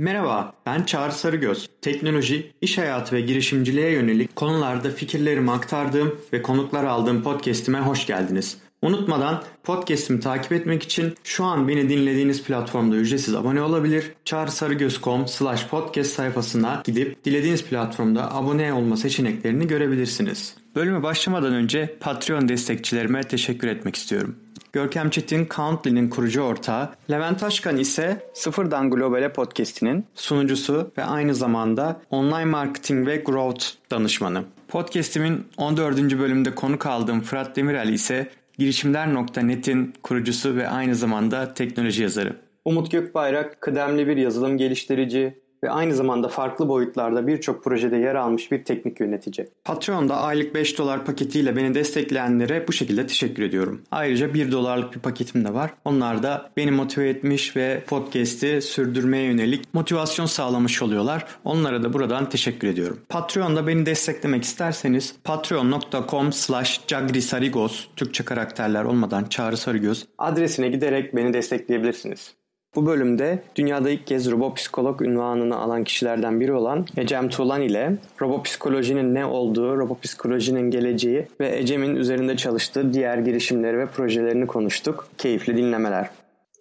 Merhaba, ben Çağrı Sarıgöz. Teknoloji, iş hayatı ve girişimciliğe yönelik konularda fikirlerimi aktardığım ve konuklar aldığım podcast'ime hoş geldiniz. Unutmadan podcast'imi takip etmek için şu an beni dinlediğiniz platformda ücretsiz abone olabilir. çağrısarıgöz.com slash podcast sayfasına gidip dilediğiniz platformda abone olma seçeneklerini görebilirsiniz. Bölüme başlamadan önce Patreon destekçilerime teşekkür etmek istiyorum. Görkem Çetin Countly'nin kurucu ortağı, Levent Taşkan ise Sıfırdan Globale podcast'inin sunucusu ve aynı zamanda online marketing ve growth danışmanı. Podcast'imin 14. bölümünde konuk aldığım Fırat Demirel ise girişimler.net'in kurucusu ve aynı zamanda teknoloji yazarı. Umut Gökbayrak kıdemli bir yazılım geliştirici, ve aynı zamanda farklı boyutlarda birçok projede yer almış bir teknik yönetici. Patreon'da aylık 5 dolar paketiyle beni destekleyenlere bu şekilde teşekkür ediyorum. Ayrıca 1 dolarlık bir paketim de var. Onlar da beni motive etmiş ve podcast'i sürdürmeye yönelik motivasyon sağlamış oluyorlar. Onlara da buradan teşekkür ediyorum. Patreon'da beni desteklemek isterseniz patreon.com slash cagrisarigos Türkçe karakterler olmadan Çağrı Sarıgöz adresine giderek beni destekleyebilirsiniz. Bu bölümde dünyada ilk kez robopsikolog ünvanını alan kişilerden biri olan Ecem Tuğlan ile robopsikolojinin ne olduğu, robopsikolojinin geleceği ve Ecem'in üzerinde çalıştığı diğer girişimleri ve projelerini konuştuk. Keyifli dinlemeler.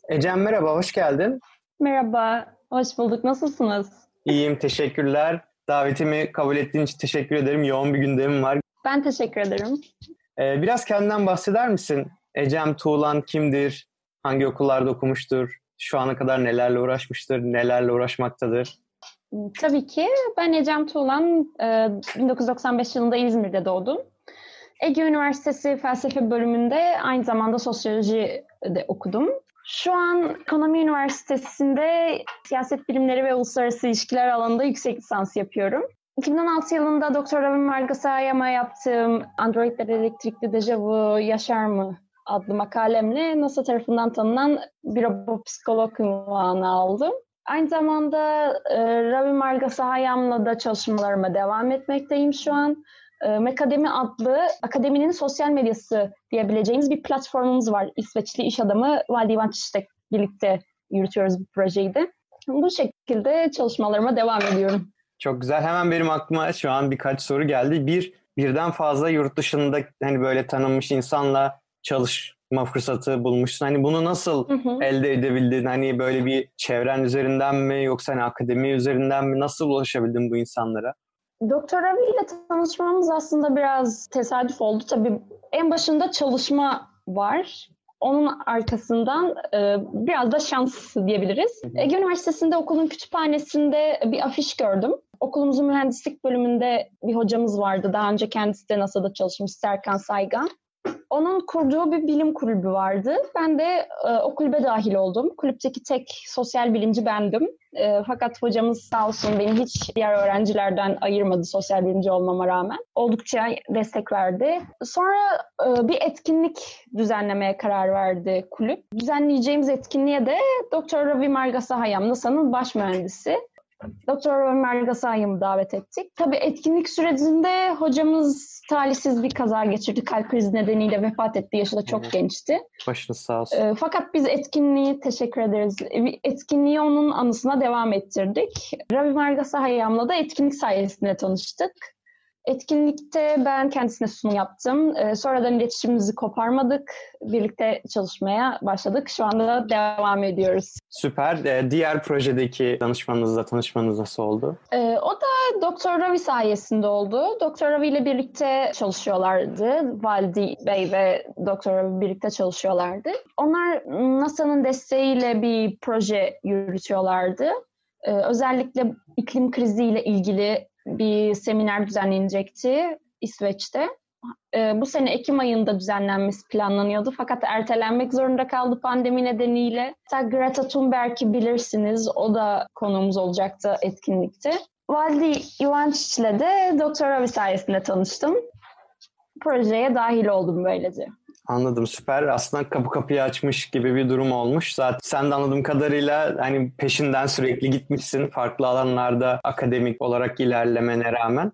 Ecem merhaba, hoş geldin. Merhaba, hoş bulduk. Nasılsınız? İyiyim, teşekkürler. Davetimi kabul ettiğin için teşekkür ederim. Yoğun bir gündemim var. Ben teşekkür ederim. Ee, biraz kendinden bahseder misin? Ecem Tuğlan kimdir? Hangi okullarda okumuştur? Şu ana kadar nelerle uğraşmıştır, nelerle uğraşmaktadır? Tabii ki. Ben Ecem Tuğlan, 1995 e, yılında İzmir'de doğdum. Ege Üniversitesi Felsefe bölümünde aynı zamanda sosyoloji de okudum. Şu an Ekonomi Üniversitesi'nde siyaset bilimleri ve uluslararası ilişkiler alanında yüksek lisans yapıyorum. 2016 yılında Doktor Ravin Vargasayama yaptığım Androidler elektrikli dejavu yaşar mı adlı makalemle NASA tarafından tanınan bir robopsikolog ünvanı aldım. Aynı zamanda e, Ravi Marga Sahayam'la da çalışmalarıma devam etmekteyim şu an. E, Mekademi adlı akademinin sosyal medyası diyebileceğimiz bir platformumuz var. İsveçli iş adamı Valdi Ivanç'la birlikte yürütüyoruz bu projeyi de. Bu şekilde çalışmalarıma devam ediyorum. Çok güzel. Hemen benim aklıma şu an birkaç soru geldi. Bir, birden fazla yurt dışında hani böyle tanınmış insanla çalışma fırsatı bulmuşsun. Hani bunu nasıl hı hı. elde edebildin? Hani böyle bir çevren üzerinden mi yoksa hani akademi üzerinden mi? Nasıl ulaşabildin bu insanlara? Doktor Ravi ile tanışmamız aslında biraz tesadüf oldu. Tabii en başında çalışma var. Onun arkasından e, biraz da şans diyebiliriz. Ege Üniversitesi'nde okulun kütüphanesinde bir afiş gördüm. Okulumuzun mühendislik bölümünde bir hocamız vardı. Daha önce kendisi de NASA'da çalışmış Serkan Saygan. Onun kurduğu bir bilim kulübü vardı. Ben de e, o kulübe dahil oldum. Kulüpteki tek sosyal bilimci bendim. E, fakat hocamız sağ olsun beni hiç diğer öğrencilerden ayırmadı sosyal bilimci olmama rağmen. Oldukça destek verdi. Sonra e, bir etkinlik düzenlemeye karar verdi kulüp. Düzenleyeceğimiz etkinliğe de Dr. Ravi Margasahayam, NASA'nın baş mühendisi. Doktor Ömer Gasay'ımı davet ettik. Tabii etkinlik sürecinde hocamız talihsiz bir kaza geçirdi. Kalp krizi nedeniyle vefat etti. Yaşı da çok gençti. Başınız sağ olsun. E, fakat biz etkinliği teşekkür ederiz. Etkinliği onun anısına devam ettirdik. Ravi Margasayam'la da etkinlik sayesinde tanıştık. Etkinlikte ben kendisine sunum yaptım. Ee, sonradan iletişimimizi koparmadık. Birlikte çalışmaya başladık. Şu anda devam ediyoruz. Süper. Ee, diğer projedeki danışmanınızla tanışmanız nasıl oldu? Ee, o da Doktor Ravi sayesinde oldu. Doktor Ravi ile birlikte çalışıyorlardı. Valdi Bey ve Doktor Ravi birlikte çalışıyorlardı. Onlar NASA'nın desteğiyle bir proje yürütüyorlardı. Ee, özellikle iklim kriziyle ilgili bir seminer düzenlenecekti İsveç'te. E, bu sene Ekim ayında düzenlenmesi planlanıyordu fakat ertelenmek zorunda kaldı pandemi nedeniyle. Hatta Greta Thunberg'i bilirsiniz, o da konuğumuz olacaktı etkinlikte. Valdi Ivančić ile de Doktor Ravi sayesinde tanıştım. Projeye dahil oldum böylece. Anladım süper. Aslında kapı kapıyı açmış gibi bir durum olmuş. Zaten sen de anladığım kadarıyla hani peşinden sürekli gitmişsin farklı alanlarda akademik olarak ilerlemene rağmen.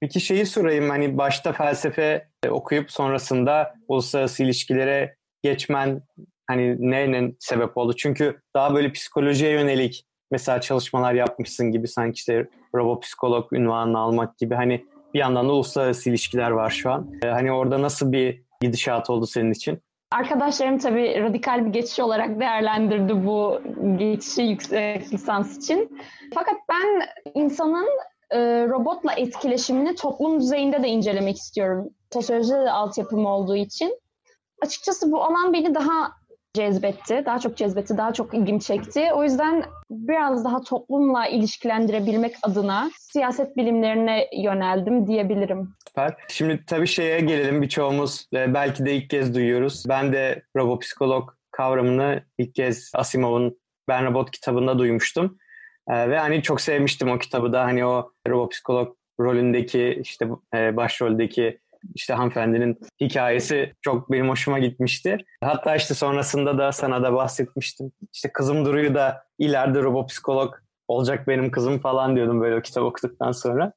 Peki şeyi sorayım hani başta felsefe okuyup sonrasında uluslararası ilişkilere geçmen hani neyle sebep oldu? Çünkü daha böyle psikolojiye yönelik mesela çalışmalar yapmışsın gibi sanki işte robopsikolog ünvanını almak gibi hani bir yandan da uluslararası ilişkiler var şu an. Ee, hani orada nasıl bir gidişat oldu senin için? Arkadaşlarım tabii radikal bir geçiş olarak değerlendirdi bu geçişi yüksek lisans için. Fakat ben insanın e, robotla etkileşimini toplum düzeyinde de incelemek istiyorum. Sosyolojide de altyapım olduğu için. Açıkçası bu alan beni daha cezbetti. Daha çok cezbetti, daha çok ilgimi çekti. O yüzden biraz daha toplumla ilişkilendirebilmek adına siyaset bilimlerine yöneldim diyebilirim. Süper. Şimdi tabii şeye gelelim birçoğumuz e, belki de ilk kez duyuyoruz. Ben de robopsikolog kavramını ilk kez Asimov'un Ben Robot kitabında duymuştum. E, ve hani çok sevmiştim o kitabı da hani o robopsikolog rolündeki işte e, başroldeki işte hanımefendinin hikayesi çok benim hoşuma gitmişti. Hatta işte sonrasında da sana da bahsetmiştim. İşte kızım Duru'yu da ileride robopsikolog olacak benim kızım falan diyordum böyle o kitap okuduktan sonra.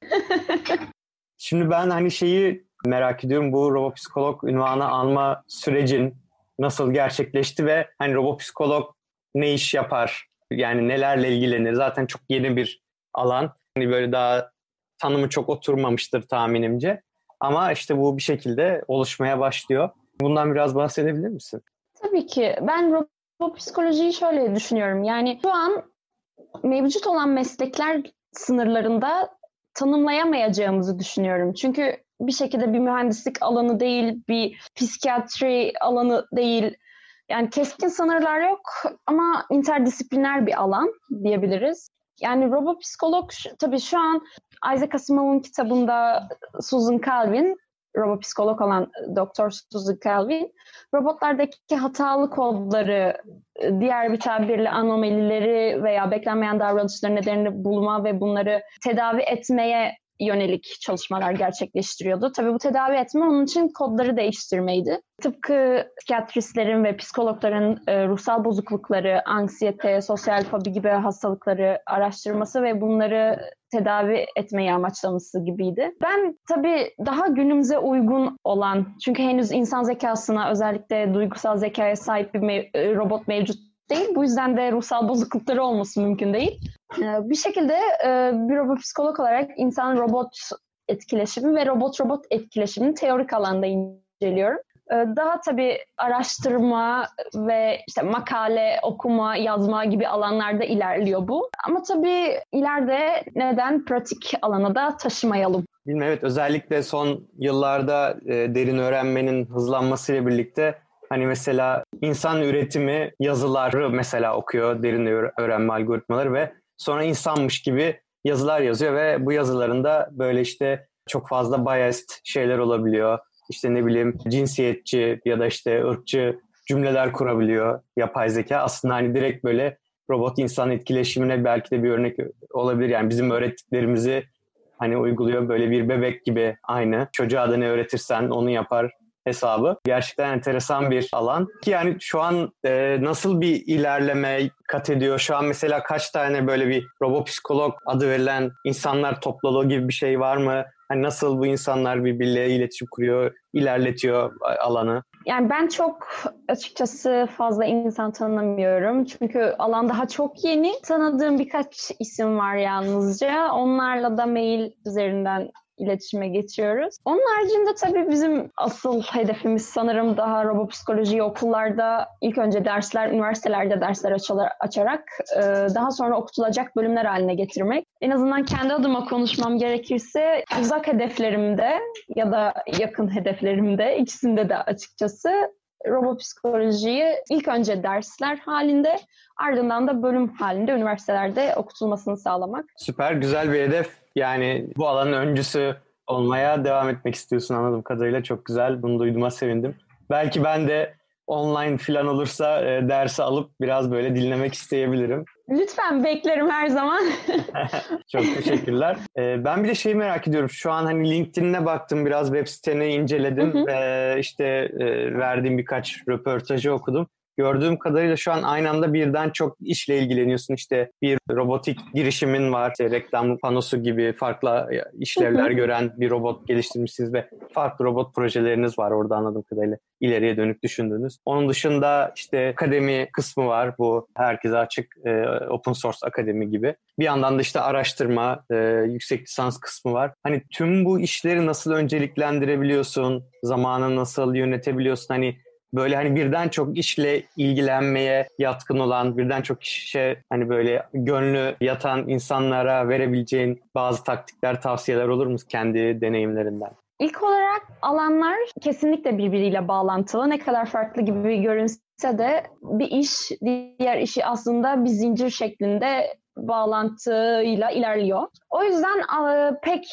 Şimdi ben hani şeyi merak ediyorum bu robopsikolog ünvanı alma sürecin nasıl gerçekleşti ve hani robopsikolog ne iş yapar? Yani nelerle ilgilenir? Zaten çok yeni bir alan. Hani böyle daha tanımı çok oturmamıştır tahminimce. Ama işte bu bir şekilde oluşmaya başlıyor. Bundan biraz bahsedebilir misin? Tabii ki. Ben robot psikolojiyi şöyle düşünüyorum. Yani şu an mevcut olan meslekler sınırlarında tanımlayamayacağımızı düşünüyorum. Çünkü bir şekilde bir mühendislik alanı değil, bir psikiyatri alanı değil. Yani keskin sınırlar yok ama interdisipliner bir alan diyebiliriz. Yani robot psikolog tabii şu an Isaac Asimov'un kitabında Susan Calvin, robopsikolog olan Doktor Susan Calvin, robotlardaki hatalı kodları, diğer bir tabirle anomalileri veya beklenmeyen davranışların nedenini bulma ve bunları tedavi etmeye yönelik çalışmalar gerçekleştiriyordu. Tabii bu tedavi etme onun için kodları değiştirmeydi. Tıpkı psikiyatristlerin ve psikologların e, ruhsal bozuklukları, anksiyete, sosyal fobi gibi hastalıkları araştırması ve bunları tedavi etmeyi amaçlaması gibiydi. Ben tabii daha günümüze uygun olan, çünkü henüz insan zekasına özellikle duygusal zekaya sahip bir mev- e, robot mevcut değil. Bu yüzden de ruhsal bozuklukları olması mümkün değil. Ee, bir şekilde e, bir robot psikolog olarak insan robot etkileşimi ve robot robot etkileşimini teorik alanda inceliyorum. Ee, daha tabii araştırma ve işte makale, okuma, yazma gibi alanlarda ilerliyor bu. Ama tabii ileride neden pratik alana da taşımayalım? Bilmiyorum, evet özellikle son yıllarda e, derin öğrenmenin hızlanmasıyla birlikte Hani mesela insan üretimi yazıları mesela okuyor derin öğrenme algoritmaları ve sonra insanmış gibi yazılar yazıyor ve bu yazılarında böyle işte çok fazla biased şeyler olabiliyor. İşte ne bileyim cinsiyetçi ya da işte ırkçı cümleler kurabiliyor yapay zeka. Aslında hani direkt böyle robot insan etkileşimine belki de bir örnek olabilir. Yani bizim öğrettiklerimizi hani uyguluyor böyle bir bebek gibi aynı. Çocuğa da ne öğretirsen onu yapar hesabı. Gerçekten enteresan bir alan. Ki yani şu an e, nasıl bir ilerleme kat ediyor? Şu an mesela kaç tane böyle bir robopsikolog adı verilen insanlar topluluğu gibi bir şey var mı? Hani nasıl bu insanlar birbirleriyle iletişim kuruyor, ilerletiyor alanı? Yani ben çok açıkçası fazla insan tanımıyorum. Çünkü alan daha çok yeni. Tanıdığım birkaç isim var yalnızca. Onlarla da mail üzerinden iletişime geçiyoruz. Onun haricinde tabii bizim asıl hedefimiz sanırım daha robopsikolojiyi okullarda ilk önce dersler, üniversitelerde dersler açarak e, daha sonra okutulacak bölümler haline getirmek. En azından kendi adıma konuşmam gerekirse uzak hedeflerimde ya da yakın hedeflerimde ikisinde de açıkçası robopsikolojiyi ilk önce dersler halinde ardından da bölüm halinde üniversitelerde okutulmasını sağlamak. Süper, güzel bir hedef. Yani bu alanın öncüsü olmaya devam etmek istiyorsun anladığım kadarıyla. Çok güzel. Bunu duyduğuma sevindim. Belki ben de online falan olursa e, dersi alıp biraz böyle dinlemek isteyebilirim. Lütfen beklerim her zaman. Çok teşekkürler. E, ben bir de şeyi merak ediyorum. Şu an hani LinkedIn'e baktım, biraz web siteni inceledim. Hı hı. E, işte e, verdiğim birkaç röportajı okudum. Gördüğüm kadarıyla şu an aynı anda birden çok işle ilgileniyorsun. İşte bir robotik girişimin var. İşte reklam panosu gibi farklı işlevler gören bir robot geliştirmişsiniz ve farklı robot projeleriniz var orada anladığım kadarıyla ileriye dönük düşündüğünüz. Onun dışında işte akademi kısmı var. Bu herkese açık e, open source akademi gibi. Bir yandan da işte araştırma, e, yüksek lisans kısmı var. Hani tüm bu işleri nasıl önceliklendirebiliyorsun? Zamanı nasıl yönetebiliyorsun? Hani böyle hani birden çok işle ilgilenmeye yatkın olan, birden çok işe hani böyle gönlü yatan insanlara verebileceğin bazı taktikler, tavsiyeler olur mu kendi deneyimlerinden? İlk olarak alanlar kesinlikle birbiriyle bağlantılı. Ne kadar farklı gibi görünse de bir iş diğer işi aslında bir zincir şeklinde bağlantıyla ilerliyor. O yüzden pek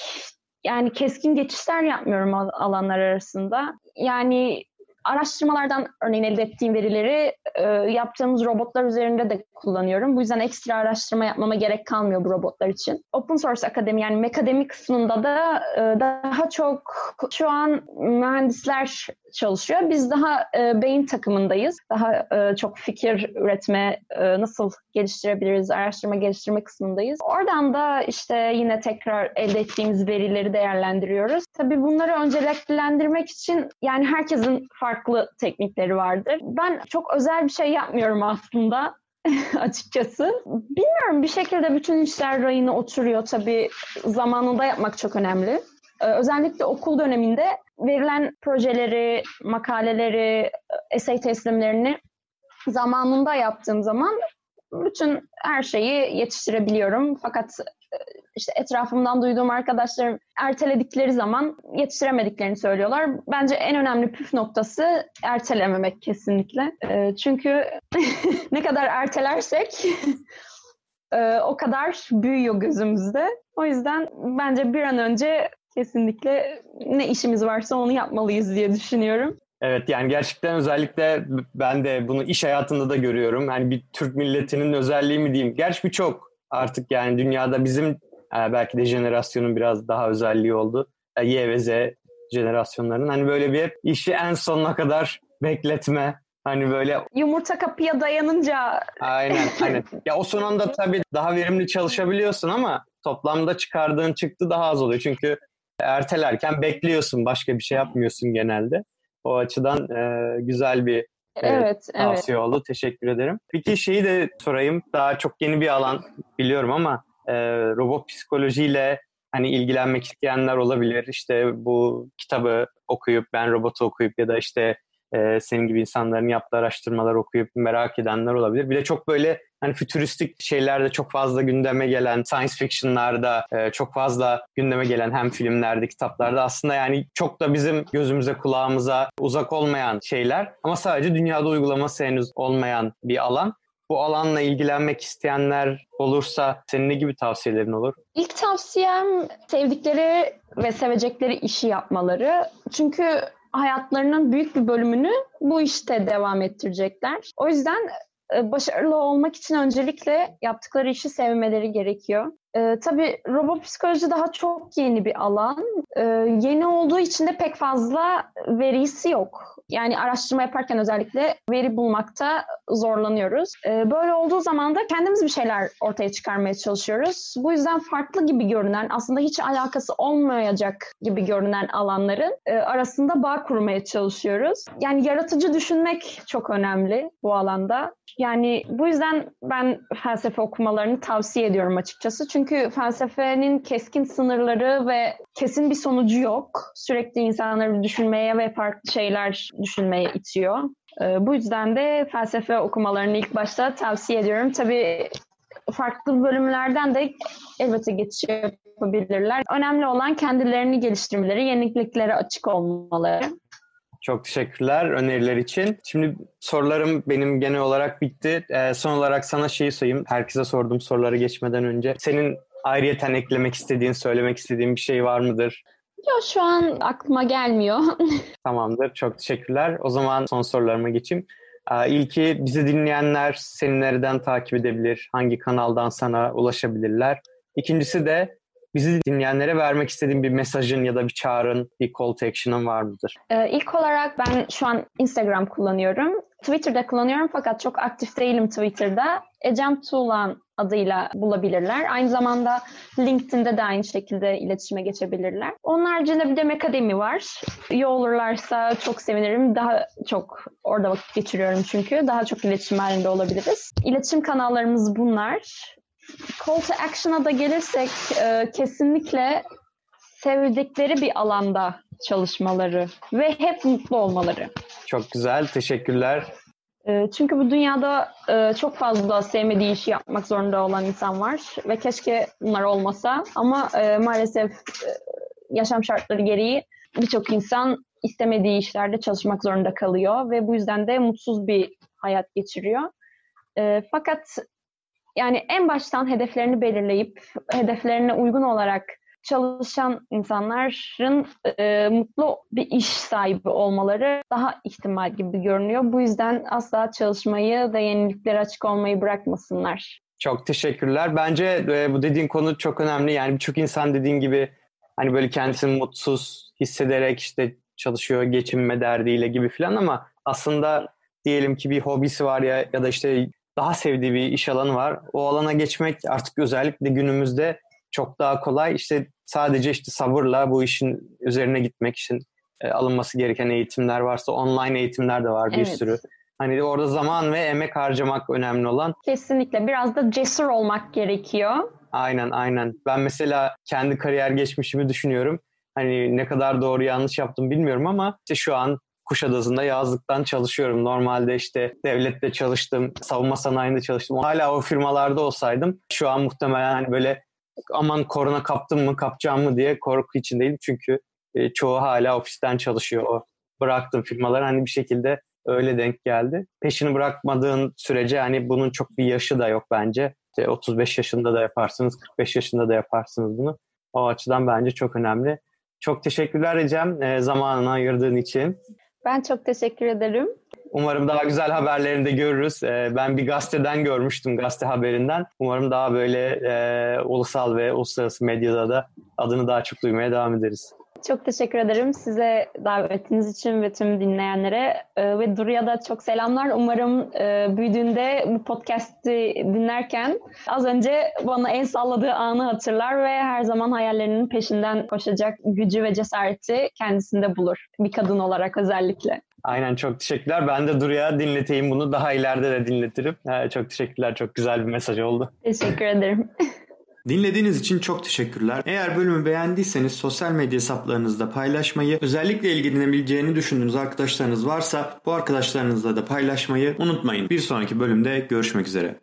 yani keskin geçişler yapmıyorum alanlar arasında. Yani araştırmalardan örneğin elde ettiğim verileri e, yaptığımız robotlar üzerinde de kullanıyorum. Bu yüzden ekstra araştırma yapmama gerek kalmıyor bu robotlar için. Open Source Akademi yani mekademi kısmında da e, daha çok şu an mühendisler çalışıyor. Biz daha e, beyin takımındayız. Daha e, çok fikir üretme, nasıl geliştirebiliriz, araştırma geliştirme kısmındayız. Oradan da işte yine tekrar elde ettiğimiz verileri değerlendiriyoruz. Tabii bunları önceliklendirmek için yani herkesin farklı teknikleri vardır. Ben çok özel bir şey yapmıyorum aslında. açıkçası. Bilmiyorum bir şekilde bütün işler rayına oturuyor. Tabii zamanında yapmak çok önemli. Ee, özellikle okul döneminde verilen projeleri, makaleleri, essay teslimlerini zamanında yaptığım zaman bütün her şeyi yetiştirebiliyorum. Fakat e, işte etrafımdan duyduğum arkadaşlarım erteledikleri zaman yetiştiremediklerini söylüyorlar. Bence en önemli püf noktası ertelememek kesinlikle. E, çünkü ne kadar ertelersek e, o kadar büyüyor gözümüzde. O yüzden bence bir an önce kesinlikle ne işimiz varsa onu yapmalıyız diye düşünüyorum. Evet yani gerçekten özellikle ben de bunu iş hayatında da görüyorum. Yani bir Türk milletinin özelliği mi diyeyim. Gerçi birçok artık yani dünyada bizim e, belki de jenerasyonun biraz daha özelliği oldu. E, y ve Z jenerasyonlarının hani böyle bir işi en sonuna kadar bekletme, Hani böyle yumurta kapıya dayanınca aynen aynen. Ya o son anda tabii daha verimli çalışabiliyorsun ama toplamda çıkardığın çıktı daha az oluyor. Çünkü ertelerken bekliyorsun. Başka bir şey yapmıyorsun genelde. O açıdan e, güzel bir e, evet, tavsiye evet. oldu. Teşekkür ederim. Peki şeyi de sorayım. Daha çok yeni bir alan biliyorum ama e, robot psikolojiyle hani ilgilenmek isteyenler olabilir. İşte bu kitabı okuyup ben robotu okuyup ya da işte e, senin gibi insanların yaptığı araştırmalar okuyup merak edenler olabilir. Bir de çok böyle hani fütüristik şeylerde çok fazla gündeme gelen, science fiction'larda e, çok fazla gündeme gelen hem filmlerde, kitaplarda aslında yani çok da bizim gözümüze, kulağımıza uzak olmayan şeyler ama sadece dünyada uygulaması henüz olmayan bir alan. Bu alanla ilgilenmek isteyenler olursa senin ne gibi tavsiyelerin olur? İlk tavsiyem sevdikleri ve sevecekleri işi yapmaları. Çünkü hayatlarının büyük bir bölümünü bu işte devam ettirecekler. O yüzden e, başarılı olmak için öncelikle yaptıkları işi sevmeleri gerekiyor. Ee, tabii robot psikoloji daha çok yeni bir alan. Ee, yeni olduğu için de pek fazla verisi yok. Yani araştırma yaparken özellikle veri bulmakta zorlanıyoruz. Ee, böyle olduğu zaman da kendimiz bir şeyler ortaya çıkarmaya çalışıyoruz. Bu yüzden farklı gibi görünen, aslında hiç alakası olmayacak gibi görünen alanların e, arasında bağ kurmaya çalışıyoruz. Yani yaratıcı düşünmek çok önemli bu alanda. Yani bu yüzden ben felsefe okumalarını tavsiye ediyorum açıkçası. Çünkü felsefenin keskin sınırları ve kesin bir sonucu yok. Sürekli insanları düşünmeye ve farklı şeyler düşünmeye itiyor. Ee, bu yüzden de felsefe okumalarını ilk başta tavsiye ediyorum. Tabii farklı bölümlerden de elbette geçiş yapabilirler. Önemli olan kendilerini geliştirmeleri, yeniliklere açık olmaları. Çok teşekkürler öneriler için. Şimdi sorularım benim genel olarak bitti. Ee, son olarak sana şeyi sorayım. Herkese sorduğum soruları geçmeden önce. Senin ayrıyeten eklemek istediğin, söylemek istediğin bir şey var mıdır? Yok şu an aklıma gelmiyor. Tamamdır. Çok teşekkürler. O zaman son sorularıma geçeyim. Ee, ilki bizi dinleyenler seni nereden takip edebilir? Hangi kanaldan sana ulaşabilirler? İkincisi de bizi dinleyenlere vermek istediğin bir mesajın ya da bir çağrın, bir call to action'ın var mıdır? Ee, ilk olarak ben şu an Instagram kullanıyorum. Twitter'da kullanıyorum fakat çok aktif değilim Twitter'da. Ecem Tuğlan adıyla bulabilirler. Aynı zamanda LinkedIn'de de aynı şekilde iletişime geçebilirler. Onun haricinde bir de Akademi var. İyi olurlarsa çok sevinirim. Daha çok orada vakit geçiriyorum çünkü. Daha çok iletişim halinde olabiliriz. İletişim kanallarımız bunlar. Call to Action'a da gelirsek e, kesinlikle sevdikleri bir alanda çalışmaları ve hep mutlu olmaları. Çok güzel, teşekkürler. E, çünkü bu dünyada e, çok fazla sevmediği işi yapmak zorunda olan insan var ve keşke bunlar olmasa ama e, maalesef yaşam şartları gereği birçok insan istemediği işlerde çalışmak zorunda kalıyor ve bu yüzden de mutsuz bir hayat geçiriyor. Fakat yani en baştan hedeflerini belirleyip hedeflerine uygun olarak çalışan insanların e, mutlu bir iş sahibi olmaları daha ihtimal gibi görünüyor. Bu yüzden asla çalışmayı ve yeniliklere açık olmayı bırakmasınlar. Çok teşekkürler. Bence e, bu dediğin konu çok önemli. Yani birçok insan dediğin gibi hani böyle kendisini mutsuz hissederek işte çalışıyor geçinme derdiyle gibi falan ama aslında diyelim ki bir hobisi var ya ya da işte daha sevdiği bir iş alanı var. O alana geçmek artık özellikle günümüzde çok daha kolay. İşte sadece işte sabırla bu işin üzerine gitmek için e, alınması gereken eğitimler varsa online eğitimler de var bir evet. sürü. Hani orada zaman ve emek harcamak önemli olan. Kesinlikle biraz da cesur olmak gerekiyor. Aynen aynen. Ben mesela kendi kariyer geçmişimi düşünüyorum. Hani ne kadar doğru yanlış yaptım bilmiyorum ama işte şu an Kuşadası'nda yazlıktan çalışıyorum. Normalde işte devlette çalıştım, savunma sanayinde çalıştım. Hala o firmalarda olsaydım şu an muhtemelen hani böyle aman korona kaptım mı kapacağım mı diye korku içindeydim. Çünkü e, çoğu hala ofisten çalışıyor. O bıraktığım firmalar hani bir şekilde öyle denk geldi. Peşini bırakmadığın sürece hani bunun çok bir yaşı da yok bence. İşte 35 yaşında da yaparsınız, 45 yaşında da yaparsınız bunu. O açıdan bence çok önemli. Çok teşekkürler Ecem e, zamanını ayırdığın için. Ben çok teşekkür ederim. Umarım daha güzel haberlerini de görürüz. Ee, ben bir gazeteden görmüştüm, gazete haberinden. Umarım daha böyle e, ulusal ve uluslararası medyada da adını daha çok duymaya devam ederiz. Çok teşekkür ederim size davetiniz için ve tüm dinleyenlere. Ee, ve Duru'ya da çok selamlar. Umarım e, büyüdüğünde bu podcast'i dinlerken az önce bana en salladığı anı hatırlar ve her zaman hayallerinin peşinden koşacak gücü ve cesareti kendisinde bulur. Bir kadın olarak özellikle. Aynen çok teşekkürler. Ben de Duru'ya dinleteyim bunu. Daha ileride de dinletirim. çok teşekkürler. Çok güzel bir mesaj oldu. Teşekkür ederim. Dinlediğiniz için çok teşekkürler. Eğer bölümü beğendiyseniz sosyal medya hesaplarınızda paylaşmayı, özellikle ilgilenebileceğini düşündüğünüz arkadaşlarınız varsa bu arkadaşlarınızla da paylaşmayı unutmayın. Bir sonraki bölümde görüşmek üzere.